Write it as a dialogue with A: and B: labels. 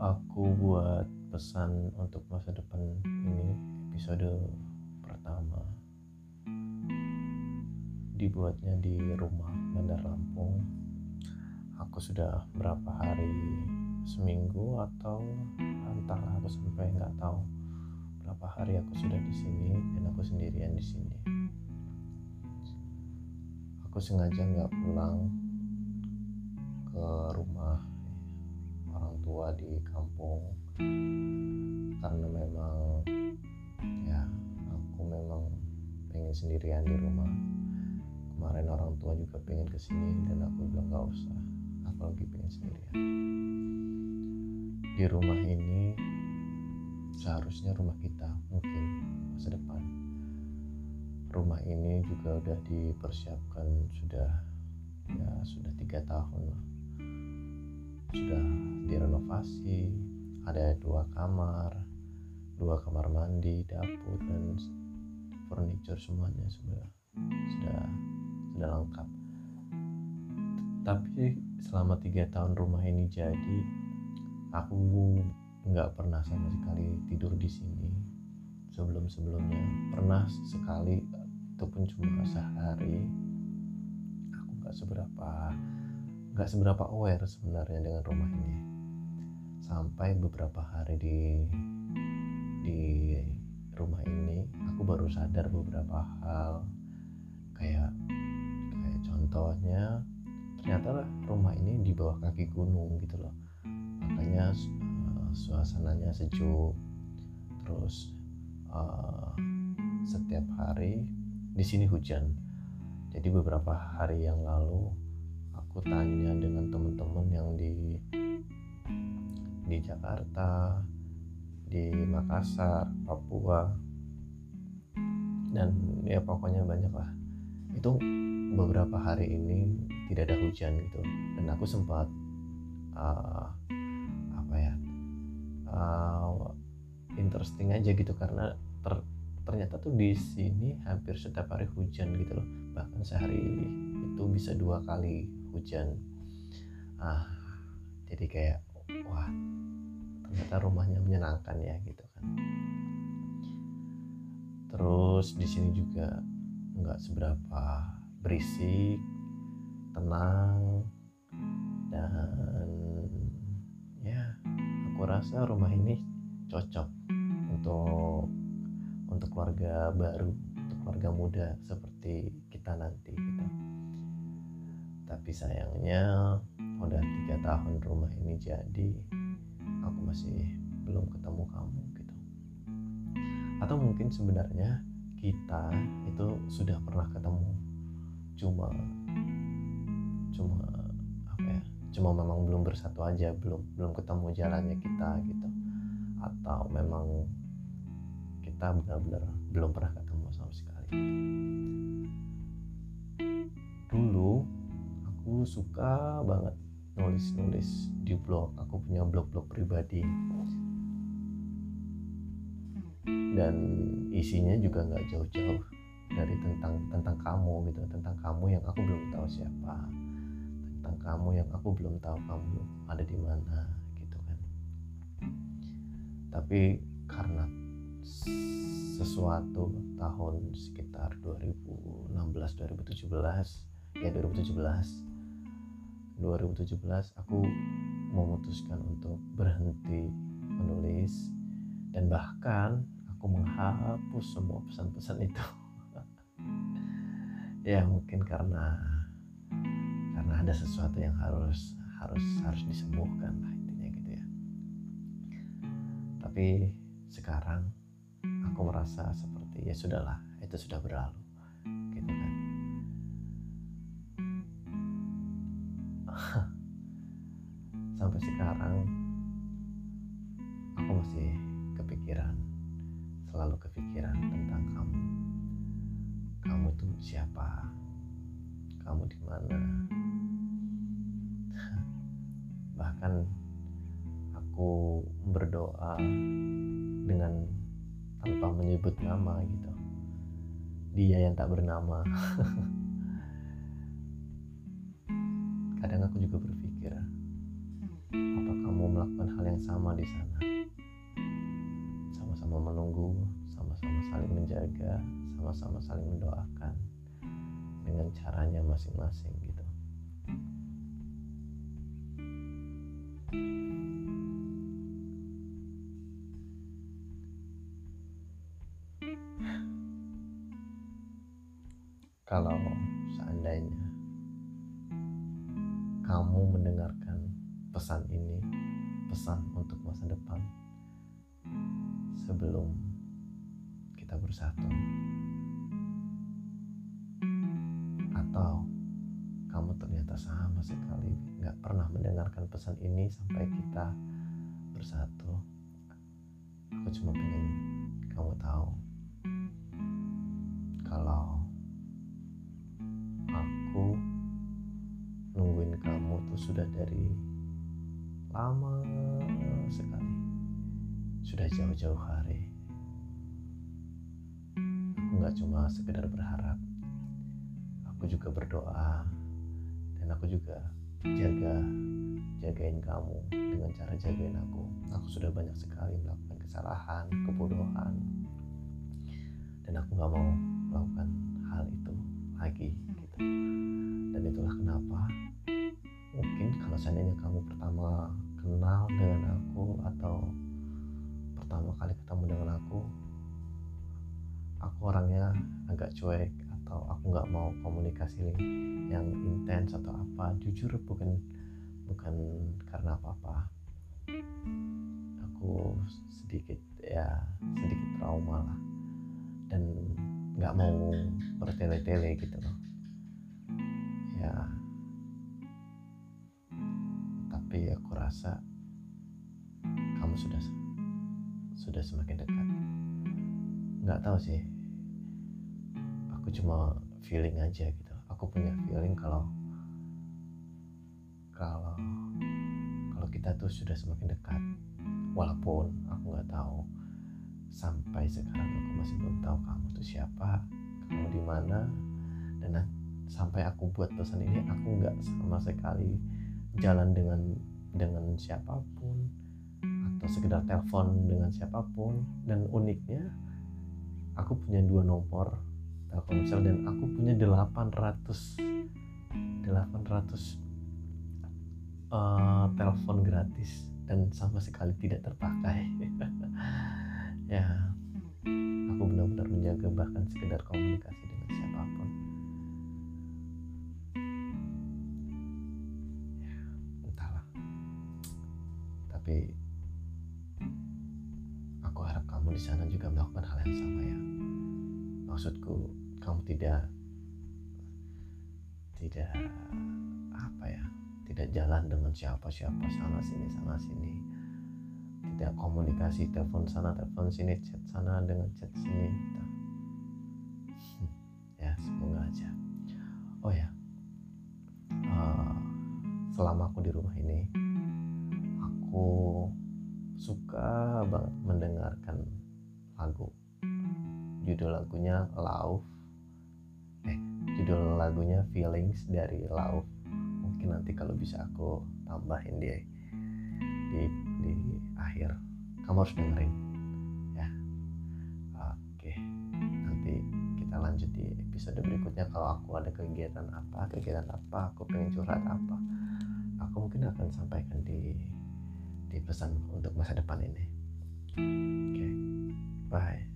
A: aku buat pesan untuk masa depan ini episode pertama. Dibuatnya di rumah Bandar Lampung. Aku sudah berapa hari? Seminggu atau entahlah aku sampai nggak tahu. Berapa hari aku sudah di sini dan aku sendirian di sini. Aku sengaja nggak pulang ke rumah orang tua di kampung. Karena memang ya aku memang pengen sendirian di rumah. Kemarin orang tua juga pengen ke sini dan aku bilang nggak usah. Aku lagi pengen sendirian. Di rumah ini seharusnya rumah kita mungkin masa depan. Rumah ini juga udah dipersiapkan sudah ya sudah tiga tahun sudah direnovasi ada dua kamar dua kamar mandi dapur dan furniture semuanya sudah sudah sudah lengkap. Tapi selama tiga tahun rumah ini jadi aku nggak pernah sama sekali tidur di sini. Sebelum sebelumnya pernah sekali itu pun cuma sehari. Aku nggak seberapa nggak seberapa aware sebenarnya dengan rumah ini. Sampai beberapa hari di di rumah ini aku baru sadar beberapa hal. Kayak kayak contohnya ternyata rumah ini di bawah kaki gunung gitu loh. Makanya uh, suasananya sejuk. Terus uh, setiap hari di sini hujan. Jadi beberapa hari yang lalu aku tanya dengan teman-teman yang di di Jakarta, di Makassar, Papua, dan ya pokoknya banyak lah. Itu beberapa hari ini tidak ada hujan gitu, dan aku sempat uh, apa ya uh, interesting aja gitu karena ter, ternyata tuh di sini hampir setiap hari hujan gitu loh, bahkan sehari itu bisa dua kali hujan. Ah jadi kayak wah ternyata rumahnya menyenangkan ya gitu kan. Terus di sini juga nggak seberapa berisik tenang dan ya aku rasa rumah ini cocok untuk untuk keluarga baru untuk keluarga muda seperti kita nanti gitu tapi sayangnya udah tiga tahun rumah ini jadi aku masih belum ketemu kamu gitu. Atau mungkin sebenarnya kita itu sudah pernah ketemu cuma cuma apa ya cuma memang belum bersatu aja belum belum ketemu jalannya kita gitu. Atau memang kita benar-benar belum pernah ketemu sama sekali dulu aku suka banget nulis-nulis di blog. Aku punya blog-blog pribadi. Dan isinya juga nggak jauh-jauh dari tentang tentang kamu gitu. Tentang kamu yang aku belum tahu siapa. Tentang kamu yang aku belum tahu kamu ada di mana gitu kan. Tapi karena sesuatu tahun sekitar 2016 2017 ya 2017 2017 aku memutuskan untuk berhenti menulis dan bahkan aku menghapus semua pesan-pesan itu. Ya mungkin karena karena ada sesuatu yang harus harus harus disembuhkan lah intinya gitu ya. Tapi sekarang aku merasa seperti ya sudahlah itu sudah berlalu sampai sekarang aku masih kepikiran selalu kepikiran tentang kamu. Kamu tuh siapa? Kamu di mana? Bahkan aku berdoa dengan tanpa menyebut nama gitu. Dia yang tak bernama kadang aku juga berpikir apa kamu melakukan hal yang sama di sana? Sama-sama menunggu sama-sama saling menjaga sama-sama saling mendoakan dengan caranya masing-masing gitu. Kalau seandainya kamu mendengarkan pesan ini, pesan untuk masa depan sebelum kita bersatu, atau kamu ternyata sama sekali nggak pernah mendengarkan pesan ini sampai kita bersatu, aku cuma pengen kamu tahu kalau sudah dari lama sekali. Sudah jauh-jauh hari. Aku nggak cuma sekedar berharap aku juga berdoa dan aku juga jaga jagain kamu dengan cara jagain aku. Aku sudah banyak sekali melakukan kesalahan kebodohan dan aku nggak mau melakukan hal itu lagi dan itulah kenapa mungkin kalau seandainya kamu pertama kenal dengan aku atau pertama kali ketemu dengan aku aku orangnya agak cuek atau aku nggak mau komunikasi yang intens atau apa jujur bukan bukan karena apa-apa. Aku sedikit ya sedikit trauma lah. Dan nggak mau bertele-tele gitu loh tapi aku rasa kamu sudah sudah semakin dekat. Nggak tahu sih. Aku cuma feeling aja gitu. Aku punya feeling kalau kalau kalau kita tuh sudah semakin dekat. Walaupun aku nggak tahu sampai sekarang aku masih belum tahu kamu tuh siapa kamu di mana. Dan sampai aku buat pesan ini aku nggak sama sekali jalan dengan dengan siapa pun atau sekedar telepon dengan siapa pun. Dan uniknya aku punya dua nomor Telkomsel dan aku punya 800 800 uh, telepon gratis dan sama sekali tidak terpakai. Ya aku benar-benar menjaga bahkan sekedar komunikasi dengan tapi aku harap kamu di sana juga melakukan hal yang sama ya. Maksudku kamu tidak tidak apa ya tidak jalan dengan siapa-siapa sana sini sana sini. Tidak komunikasi telepon sana telepon sini chat sana dengan chat sini. Gitu. ya semoga aja. Oh ya uh, selama aku di rumah ini aku suka banget mendengarkan lagu. Judul lagunya Love eh judul lagunya Feelings dari Love mungkin nanti kalau bisa aku tambahin dia di di akhir. Kamu harus dengerin. Ya. Oke. Nanti kita lanjut di episode berikutnya. Kalau aku ada kegiatan apa kegiatan apa aku pengen curhat apa aku mungkin akan sampaikan di di pesan untuk masa depan ini. Oke, okay. bye.